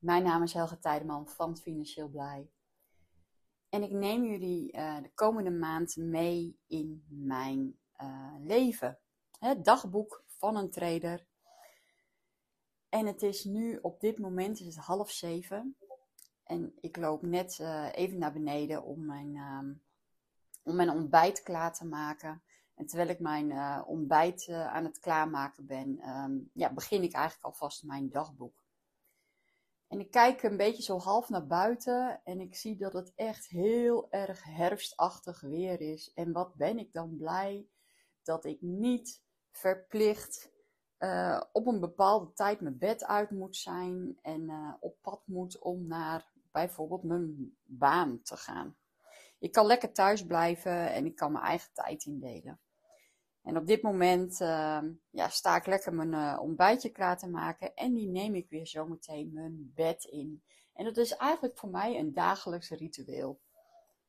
Mijn naam is Helga Tijdeman van Financieel Blij. En ik neem jullie uh, de komende maand mee in mijn uh, leven. Het dagboek van een trader. En het is nu op dit moment is het half zeven. En ik loop net uh, even naar beneden om mijn, om mijn ontbijt klaar te maken. En terwijl ik mijn ontbijt aan het klaarmaken ben, um, ja, begin ik eigenlijk alvast mijn dagboek. En ik kijk een beetje zo half naar buiten en ik zie dat het echt heel erg herfstachtig weer is. En wat ben ik dan blij dat ik niet verplicht uh, op een bepaalde tijd mijn bed uit moet zijn en op pad moet om naar bijvoorbeeld mijn baan te gaan. Ik kan lekker thuis blijven en ik kan mijn eigen tijd indelen. En op dit moment uh, ja, sta ik lekker mijn uh, ontbijtje klaar te maken. En die neem ik weer zometeen mijn bed in. En dat is eigenlijk voor mij een dagelijks ritueel.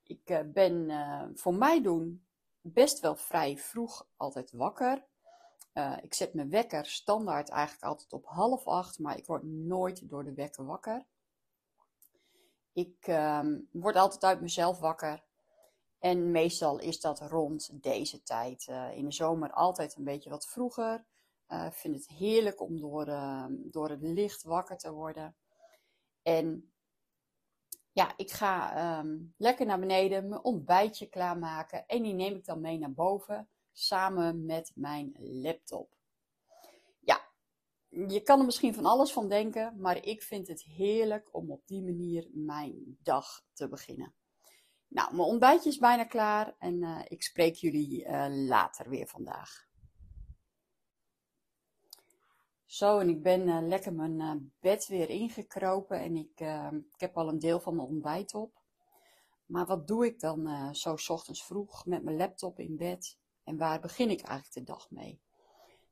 Ik uh, ben uh, voor mij doen best wel vrij vroeg altijd wakker. ik zet mijn wekker standaard eigenlijk altijd op half acht. Maar ik word nooit door de wekker wakker. Ik ehm, word altijd uit mezelf wakker. En meestal is dat rond deze tijd. Uh, in de zomer altijd een beetje wat vroeger. Uh, ik vind het heerlijk om door, uh, door het licht wakker te worden. En ja, ik ga um, lekker naar beneden, mijn ontbijtje klaarmaken. En die neem ik dan mee naar boven, samen met mijn laptop. Ja, je kan er misschien van alles van denken, maar ik vind het heerlijk om op die manier mijn dag te beginnen. Nou, mijn ontbijtje is bijna klaar en uh, ik spreek jullie uh, later weer vandaag. Zo, en ik ben uh, lekker mijn bed weer ingekropen en ik, ik heb al een deel van mijn ontbijt op. Maar wat doe ik dan zo s ochtends vroeg met mijn laptop in bed? En waar begin ik eigenlijk de dag mee?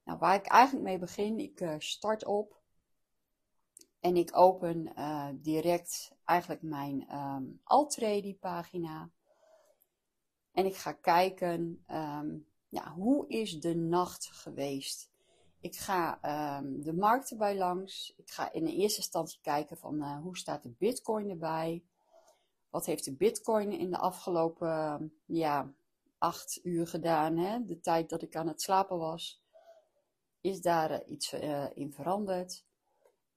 Nou, waar ik eigenlijk mee begin, ik start op en ik open uh, direct eigenlijk mijn um, Altrady pagina. En ik ga kijken, um, ja, hoe is de nacht geweest? Ik ga um, de markt erbij langs. Ik ga in de eerste instantie kijken van uh, hoe staat de bitcoin erbij? Wat heeft de bitcoin in de afgelopen ja, acht uur gedaan? Hè? De tijd dat ik aan het slapen was. Is daar uh, iets in veranderd?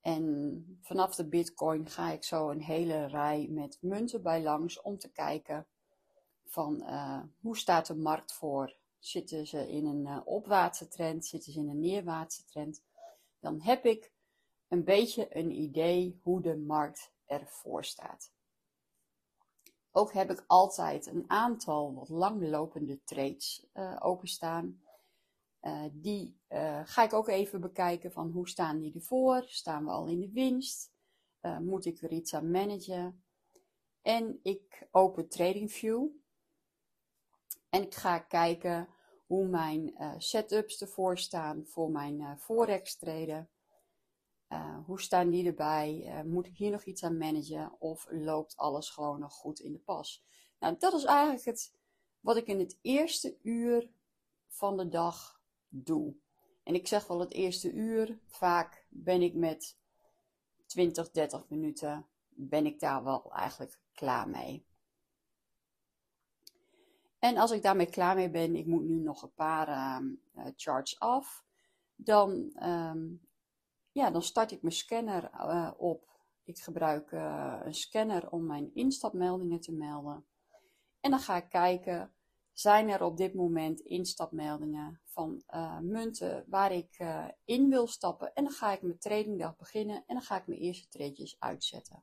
En vanaf de Bitcoin ga ik zo een hele rij met munten bij langs om te kijken van uh, hoe staat de markt voor? Zitten ze in een uh, opwaartse trend? Zitten ze in een neerwaartse trend? Dan heb ik een beetje een idee hoe de markt ervoor staat. Ook heb ik altijd een aantal wat langlopende trades uh, openstaan. Uh, die uh, ga ik ook even bekijken van hoe staan die ervoor? Staan we al in de winst? Uh, moet ik er iets aan managen? En ik open TradingView. En ik ga kijken hoe mijn setups ervoor staan voor mijn forex traden. hoe staan die erbij? moet ik hier nog iets aan managen? Of loopt alles gewoon nog goed in de pas? Nou, dat is eigenlijk het wat ik in het eerste uur van de dag doe. En ik zeg wel het eerste uur, vaak ben ik met 20, 30 minuten, ben ik daar wel eigenlijk klaar mee. En als ik daarmee klaar mee ben, ik moet nu nog een paar uh, charts af, dan, um, ja, dan start ik mijn scanner uh, op. Ik gebruik uh, een scanner om mijn instapmeldingen te melden. En dan ga ik kijken zijn er op dit moment instapmeldingen van uh, munten waar ik uh, in wil stappen. En dan ga ik mijn tradingdag beginnen en dan ga ik mijn eerste tradejes uitzetten.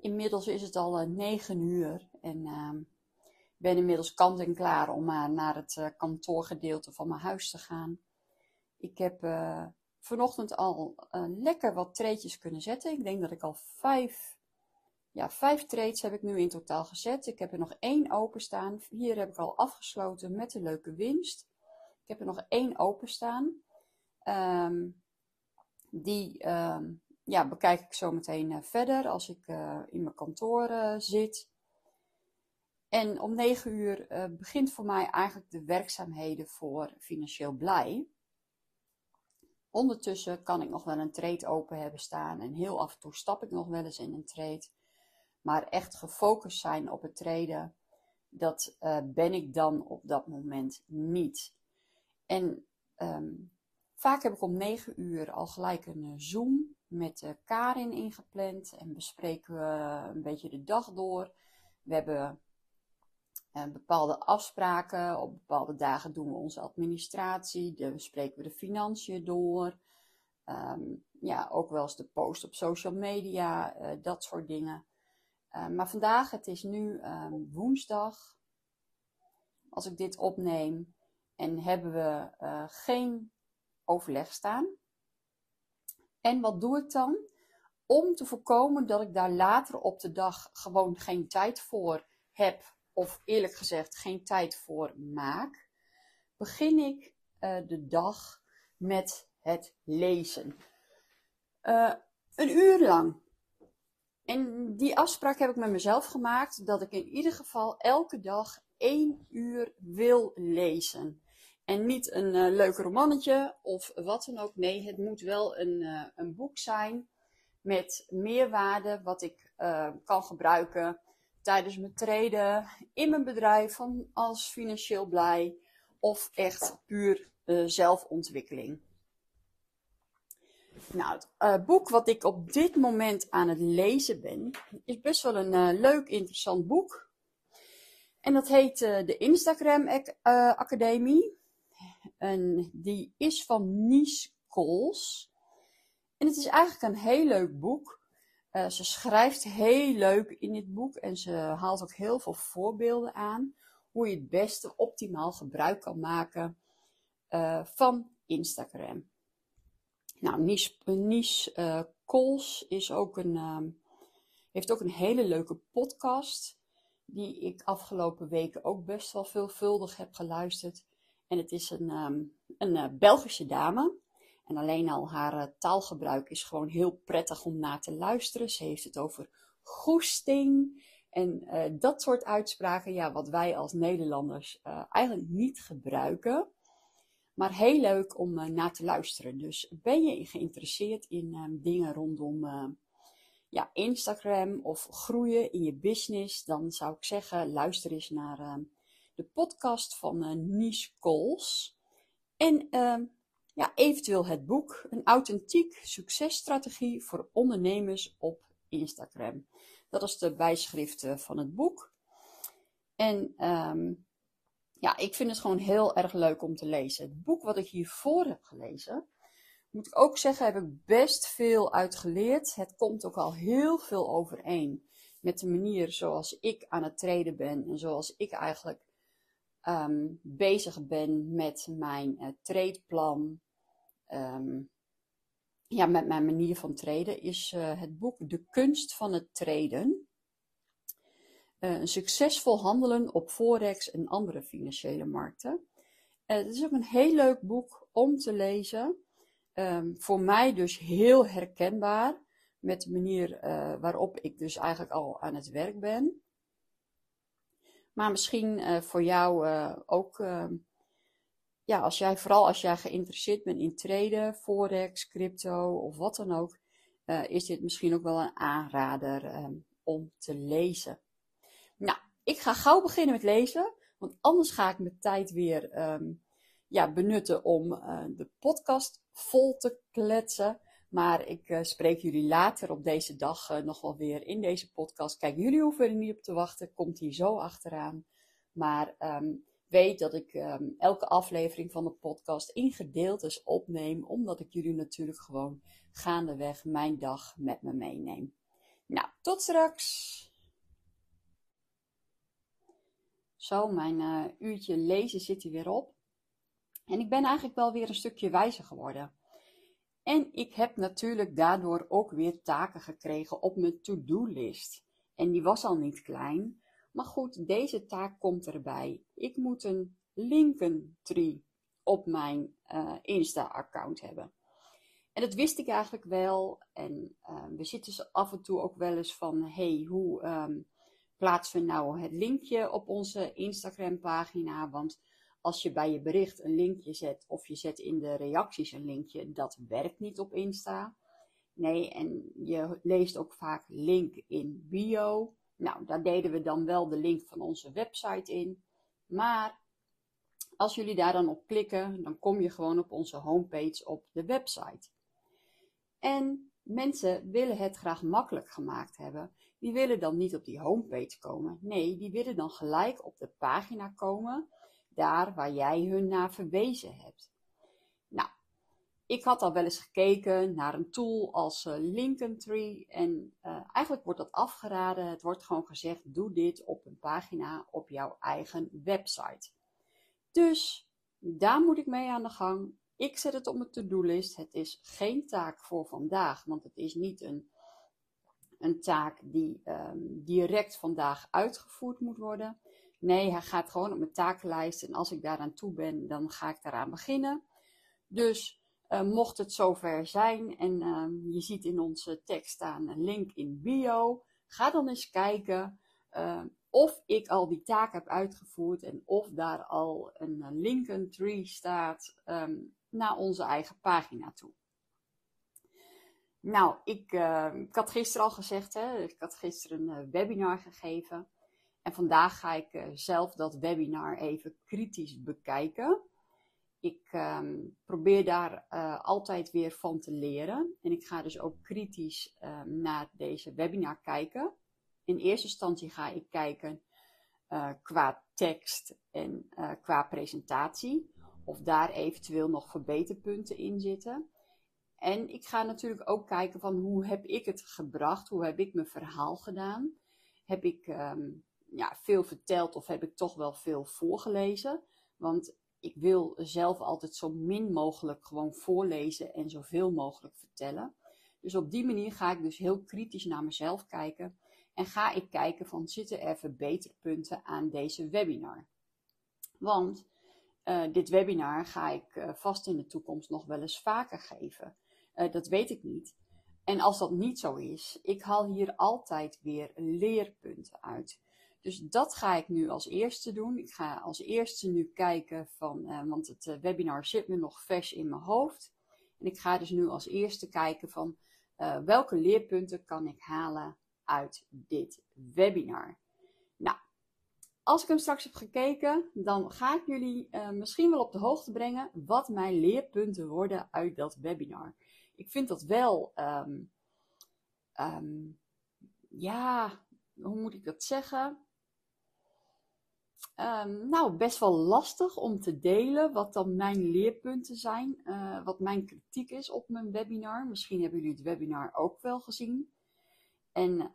Inmiddels is het al uh, eh, 9 uur en ehm, ben inmiddels kant en klaar om naar het kantoorgedeelte van mijn huis te gaan. Ik heb vanochtend al lekker wat treetjes kunnen zetten. Ik denk dat ik al vijf, ja, vijf trades heb ik nu in totaal gezet. Ik heb er nog één openstaan. Hier heb ik al afgesloten met een leuke winst. Ik heb er nog één openstaan. Um, die um, ja, bekijk ik zo meteen uh, verder als ik in mijn kantoor zit. En om 9 uur begint voor mij eigenlijk de werkzaamheden voor Financieel Blij. Ondertussen kan ik nog wel een trade open hebben staan en heel af en toe stap ik nog wel eens in een trade. Maar echt gefocust zijn op het traden, dat uh, ben ik dan op dat moment niet. En um, vaak heb ik om 9 uur al gelijk een uh, Zoom met uh, Karin ingepland en bespreken we een beetje de dag door. We hebben bepaalde afspraken. Op bepaalde dagen doen we onze administratie. Dan bespreken we de financiën door. Um, ja, ook wel eens de post op social media, dat soort dingen. Uh, maar vandaag, het is nu um, woensdag, als ik dit opneem, en hebben we uh, geen overleg staan. En wat doe ik dan? Om te voorkomen dat ik daar later op de dag gewoon geen tijd voor heb of eerlijk gezegd geen tijd voor maak, begin ik uh, de dag met het lezen. Een uur lang. En die afspraak heb ik met mezelf gemaakt dat ik in ieder geval elke dag één uur wil lezen. En niet een uh, leuk romannetje of wat dan ook. Nee, het moet wel een, uh, een boek zijn met meerwaarde wat ik uh, kan gebruiken tijdens mijn treden in mijn bedrijf van als financieel blij of echt puur zelfontwikkeling. Nou, het uh, boek wat ik op dit moment aan het lezen ben, is best wel een uh, leuk, interessant boek. En dat heet de Instagram Academie. En die is van Nies Kools. En het is eigenlijk een heel leuk boek. Ze schrijft heel leuk in dit boek en ze haalt ook heel veel voorbeelden aan hoe je het beste optimaal gebruik kan maken van Instagram. Nou, Nies, Nies Kools is ook een, heeft ook een hele leuke podcast die ik afgelopen weken ook best wel veelvuldig heb geluisterd. En het is een, um, een Belgische dame. En alleen al haar uh, taalgebruik is gewoon heel prettig om naar te luisteren. Ze heeft het over goesting en dat soort uitspraken, ja, wat wij als Nederlanders eigenlijk niet gebruiken. Maar heel leuk om naar te luisteren. Dus ben je geïnteresseerd in ehm, dingen rondom ja, Instagram of groeien in je business, dan zou ik zeggen, luister eens naar ehm, de podcast van Nies Kools. En ehm, ja, eventueel het boek Een authentiek successtrategie voor ondernemers op Instagram. Dat is de bijschrift eh, van het boek. En ja, ik vind het gewoon heel erg leuk om te lezen. Het boek wat ik hiervoor heb gelezen, moet ik ook zeggen, heb ik best veel uit geleerd. Het komt ook al heel veel overeen met de manier zoals ik aan het treden ben en zoals ik eigenlijk um, bezig ben met mijn uh, treedplan, um, ja, met mijn manier van treden, is uh, het boek De Kunst van het Treden. Uh, een succesvol handelen op Forex en andere financiële markten. het is ook een heel leuk boek om te lezen. Um, voor mij dus heel herkenbaar met de manier waarop ik dus eigenlijk al aan het werk ben. Maar misschien voor jou ook, uh, ja, als jij, vooral als jij geïnteresseerd bent in traden, forex, crypto of wat dan ook, is dit misschien ook wel een aanrader um, om te lezen. Nou, ik ga gauw beginnen met lezen, want anders ga ik mijn tijd weer um, ja, benutten om de podcast vol te kletsen. Maar ik uh, spreek jullie later op deze dag uh, nog wel weer in deze podcast. Kijk, jullie hoeven er niet op te wachten. Komt hier zo achteraan. Maar um, weet dat ik um, elke aflevering van de podcast in gedeeltes opneem. Omdat ik jullie natuurlijk gewoon gaandeweg mijn dag met me meeneem. Nou, tot straks! Zo, mijn uh, uurtje lezen zit er weer op. En ik ben eigenlijk wel weer een stukje wijzer geworden. En ik heb natuurlijk daardoor ook weer taken gekregen op mijn to-do-list. En die was al niet klein. Maar goed, deze taak komt erbij. Ik moet een linkentree op mijn uh, Insta-account hebben. En dat wist ik eigenlijk wel. En uh, we zitten af en toe ook wel eens van: hey, hoe um, plaatsen we nou het linkje op onze Instagram-pagina? Want als je bij je bericht een linkje zet of je zet in de reacties een linkje, dat werkt niet op Insta. Nee, en je leest ook vaak link in bio. Nou, daar deden we dan wel de link van onze website in. Maar als jullie daar dan op klikken, dan kom je gewoon op onze homepage op de website. En mensen willen het graag makkelijk gemaakt hebben. Die willen dan niet op die homepage komen. Nee, die willen dan gelijk op de pagina komen, daar waar jij hun naar verwezen hebt. Nou, ik had al wel eens gekeken naar een tool als uh, Linkentree en uh, eigenlijk wordt dat afgeraden. Het wordt gewoon gezegd: doe dit op een pagina op jouw eigen website. Dus daar moet ik mee aan de gang. Ik zet het op mijn to-do-list. Het is geen taak voor vandaag, want het is niet een, een taak die um, direct vandaag uitgevoerd moet worden. Nee, hij gaat gewoon op mijn takenlijst en als ik daaraan toe ben, dan ga ik daaraan beginnen. Dus uh, mocht het zover zijn en uh, je ziet in onze tekst staan een link in bio, ga dan eens kijken uh, of ik al die taak heb uitgevoerd en of daar al een Lincoln tree staat naar onze eigen pagina toe. Nou, ik, uh, ik had gisteren al gezegd, hè, ik had gisteren een uh, webinar gegeven. En vandaag ga ik uh, zelf dat webinar even kritisch bekijken. Ik um, probeer daar altijd weer van te leren. En ik ga dus ook kritisch naar deze webinar kijken. In eerste instantie ga ik kijken qua tekst en qua presentatie of daar eventueel nog verbeterpunten in zitten. En ik ga natuurlijk ook kijken van hoe heb ik het gebracht, hoe heb ik mijn verhaal gedaan. Heb ik um, ja, veel verteld of heb ik toch wel veel voorgelezen? Want ik wil zelf altijd zo min mogelijk gewoon voorlezen en zoveel mogelijk vertellen. Dus op die manier ga ik dus heel kritisch naar mezelf kijken. En ga ik kijken van zitten er verbeterpunten aan deze webinar. Want uh, dit webinar ga ik uh, vast in de toekomst nog wel eens vaker geven. Uh, dat weet ik niet. En als dat niet zo is, ik haal hier altijd weer leerpunten uit. Dus dat ga ik nu als eerste doen. Ik ga als eerste nu kijken van, want het webinar zit me nog vers in mijn hoofd. En ik ga dus nu als eerste kijken van welke leerpunten kan ik halen uit dit webinar. Nou, als ik hem straks heb gekeken, dan ga ik jullie misschien wel op de hoogte brengen wat mijn leerpunten worden uit dat webinar. Ik vind dat wel, um, um, ja, hoe moet ik dat zeggen? Um, nou, best wel lastig om te delen wat dan mijn leerpunten zijn, uh, wat mijn kritiek is op mijn webinar. Misschien hebben jullie het webinar ook wel gezien. En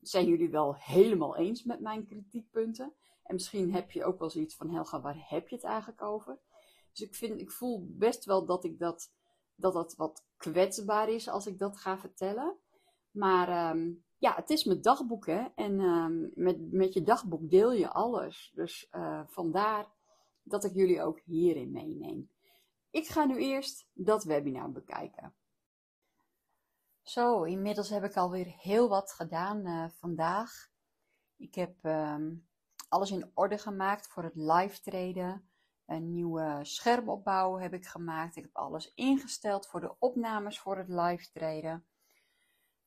zijn jullie wel helemaal eens met mijn kritiekpunten? En misschien heb je ook wel zoiets van, Helga, waar heb je het eigenlijk over? Dus ik, vind, ik voel best wel dat ik dat, dat dat wat kwetsbaar is als ik dat ga vertellen. Maar um, ja, het is mijn dagboek, hè. En um, met, met je dagboek deel je alles. Dus uh, vandaar dat ik jullie ook hierin meeneem. Ik ga nu eerst dat webinar bekijken. Zo, inmiddels heb ik alweer heel wat gedaan uh, vandaag. Ik heb um, alles in orde gemaakt voor het live treden. Een nieuwe schermopbouw heb ik gemaakt. Ik heb alles ingesteld voor de opnames voor het live treden.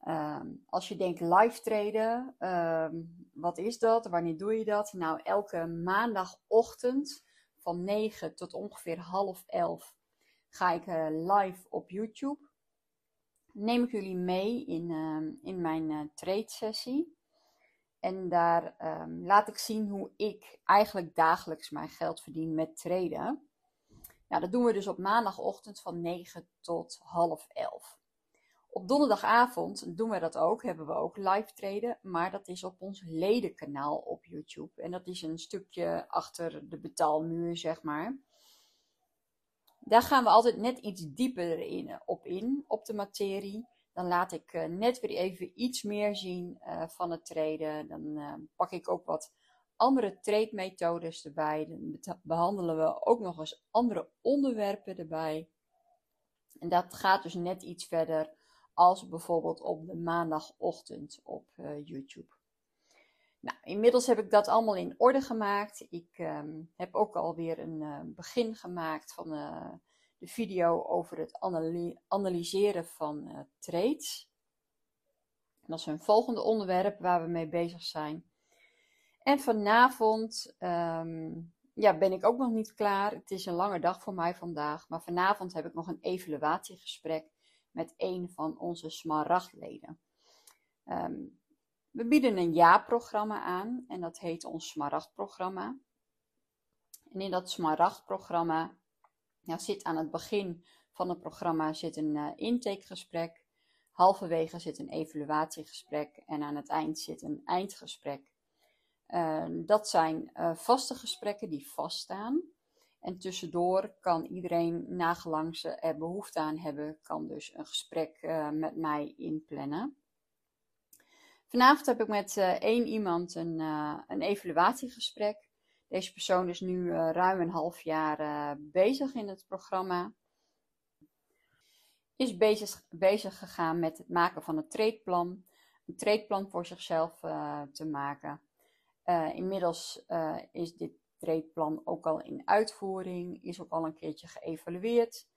Um, als je denkt live treden, um, wat is dat? Wanneer doe je dat? Nou, elke maandagochtend van 9 tot ongeveer half 11 ga ik uh, live op YouTube neem ik jullie mee in, uh, in mijn uh, trade sessie. En daar um, laat ik zien hoe ik eigenlijk dagelijks mijn geld verdien met traden. Nou, dat doen we dus op maandagochtend van 9 tot half 11. Op donderdagavond doen we dat ook, hebben we ook live traden, maar dat is op ons ledenkanaal op YouTube. En dat is een stukje achter de betaalmuur, zeg maar. Daar gaan we altijd net iets dieper in, op in, op de materie. Dan laat ik net weer even iets meer zien van het treden. Dan pak ik ook wat andere treedmethodes erbij. Dan behandelen we ook nog eens andere onderwerpen erbij. En dat gaat dus net iets verder als bijvoorbeeld op de maandagochtend op YouTube. Nou, inmiddels heb ik dat allemaal in orde gemaakt. Ik um, heb ook alweer een begin gemaakt van uh, de video over het analyseren van trades. Dat is een volgende onderwerp waar we mee bezig zijn. En vanavond um, ja, ben ik ook nog niet klaar. Het is een lange dag voor mij vandaag. Maar vanavond heb ik nog een evaluatiegesprek met een van onze smaragdleden. Um, we bieden een jaarprogramma aan en dat heet ons smaragdprogramma. En in dat smaragdprogramma ja, zit aan het begin van het programma zit een uh, intakegesprek. Halverwege zit een evaluatiegesprek en aan het eind zit een eindgesprek. Ehm, dat zijn uh, vaste gesprekken die vaststaan. En tussendoor kan iedereen, nagelang ze er behoefte aan hebben, kan dus een gesprek uh, met mij inplannen. Vanavond heb ik met één iemand een, een evaluatiegesprek. Deze persoon is nu ruim een half jaar bezig in het programma. Is bezig, bezig gegaan met het maken van een treedplan. Een treedplan voor zichzelf te maken. Inmiddels is dit treedplan ook al in uitvoering, is ook al een keertje geëvalueerd.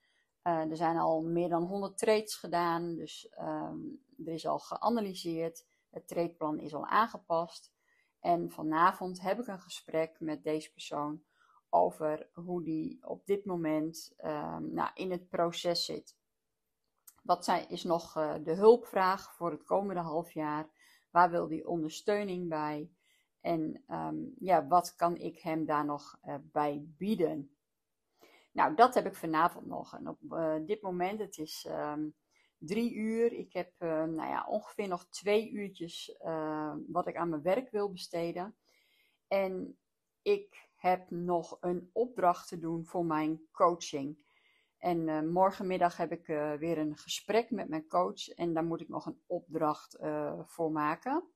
Er zijn al meer dan 100 trades gedaan, dus um, er is al geanalyseerd. Het treedplan is al aangepast. En vanavond heb ik een gesprek met deze persoon over hoe die op dit moment um, nou, in het proces zit. Wat zijn, is nog de hulpvraag voor het komende half jaar? Waar wil die ondersteuning bij? En um, ja, wat kan ik hem daar nog uh, bij bieden? Nou, dat heb ik vanavond nog. En op uh, dit moment, het is um, drie uur. Ik heb uh, nou ja, ongeveer nog twee uurtjes wat ik aan mijn werk wil besteden. En ik heb nog een opdracht te doen voor mijn coaching. En morgenmiddag heb ik weer een gesprek met mijn coach. En daar moet ik nog een opdracht voor maken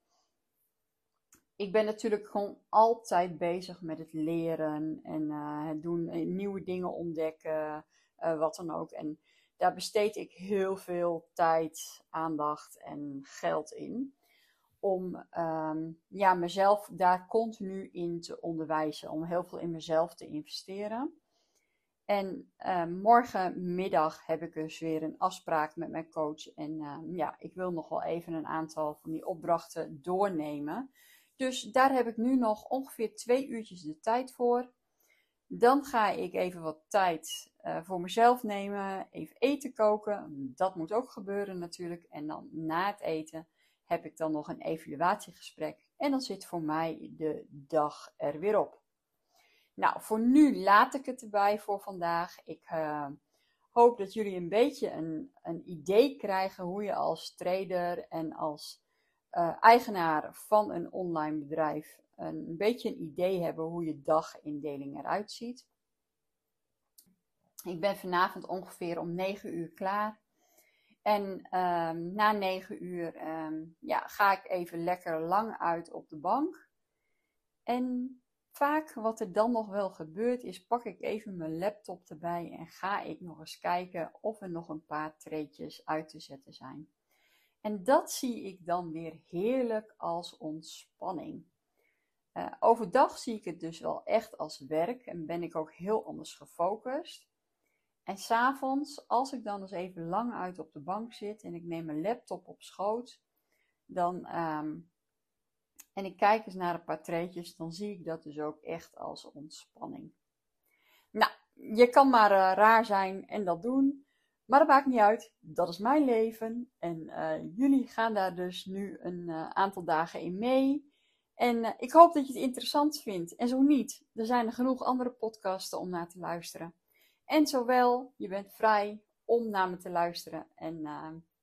ik ben natuurlijk gewoon altijd bezig met het leren en het doen, eh, nieuwe dingen ontdekken, wat dan ook. En daar besteed ik heel veel tijd, aandacht en geld in. Om um, ja, mezelf daar continu in te onderwijzen, om heel veel in mezelf te investeren. En uh, morgenmiddag heb ik dus weer een afspraak met mijn coach. En uh, ja, ik wil nog wel even een aantal van die opdrachten doornemen. Dus daar heb ik nu nog ongeveer twee uurtjes de tijd voor. Dan ga ik even wat tijd uh, voor mezelf nemen, even eten koken. Dat moet ook gebeuren natuurlijk. En dan na het eten heb ik dan nog een evaluatiegesprek. En dan zit voor mij de dag er weer op. Nou, voor nu laat ik het erbij voor vandaag. Ik uh, hoop dat jullie een beetje een, een idee krijgen hoe je als trader en als uh, eigenaar van een online bedrijf een beetje een idee hebben hoe je dagindeling eruit ziet. Ik ben vanavond ongeveer om 9 uur klaar. En um, na 9 uur um, ja, ga ik even lekker lang uit op de bank. En vaak wat er dan nog wel gebeurt is, pak ik even mijn laptop erbij en ga ik nog eens kijken of er nog een paar treetjes uit te zetten zijn. En dat zie ik dan weer heerlijk als ontspanning. Uh, overdag zie ik het dus wel echt als werk en ben ik ook heel anders gefocust. En s'avonds, als ik dan eens even lang uit op de bank zit en ik neem mijn laptop op schoot, dan, um, en ik kijk eens naar een paar treetjes, dan zie ik dat dus ook echt als ontspanning. Nou, je kan maar uh, raar zijn en dat doen. Maar dat maakt niet uit. Dat is mijn leven. En uh, jullie gaan daar dus nu een uh, aantal dagen in mee. En ik hoop dat je het interessant vindt. En zo niet, er zijn genoeg andere podcasten om naar te luisteren. En zowel, je bent vrij om naar me te luisteren. En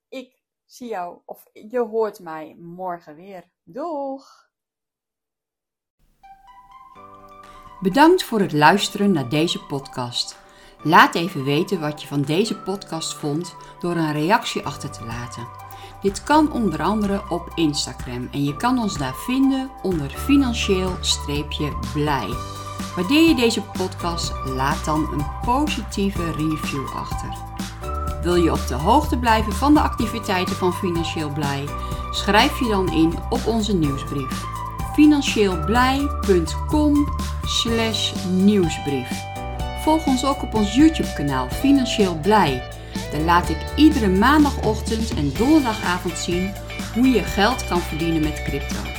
ik zie jou, of je hoort mij morgen weer. Doeg! Bedankt voor het luisteren naar deze podcast. Laat even weten wat je van deze podcast vond door een reactie achter te laten. Dit kan onder andere op Instagram en je kan ons daar vinden onder financieel-blij. Waardeer je deze podcast? Laat dan een positieve review achter. Wil je op de hoogte blijven van de activiteiten van Financieel Blij? Schrijf je dan in op onze nieuwsbrief. financieelblij.com nieuwsbrief. Volg ons ook op ons YouTube kanaal Financieel Blij. Daar laat ik iedere maandagochtend en donderdagavond zien hoe je geld kan verdienen met crypto.